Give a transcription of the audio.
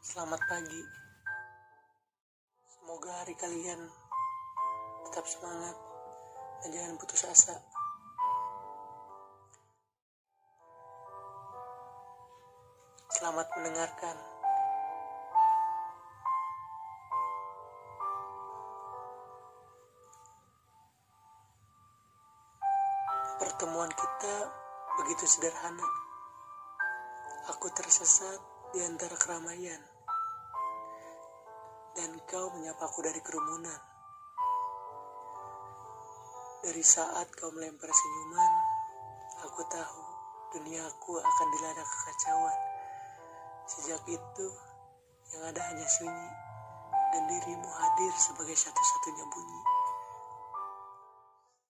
Selamat pagi. Semoga hari kalian tetap semangat dan jangan putus asa. Selamat mendengarkan. Pertemuan kita begitu sederhana. Aku tersesat di antara keramaian. Dan kau menyapaku dari kerumunan. Dari saat kau melempar senyuman, aku tahu duniaku akan dilanda kekacauan. Sejak itu, yang ada hanya sunyi, dan dirimu hadir sebagai satu-satunya bunyi.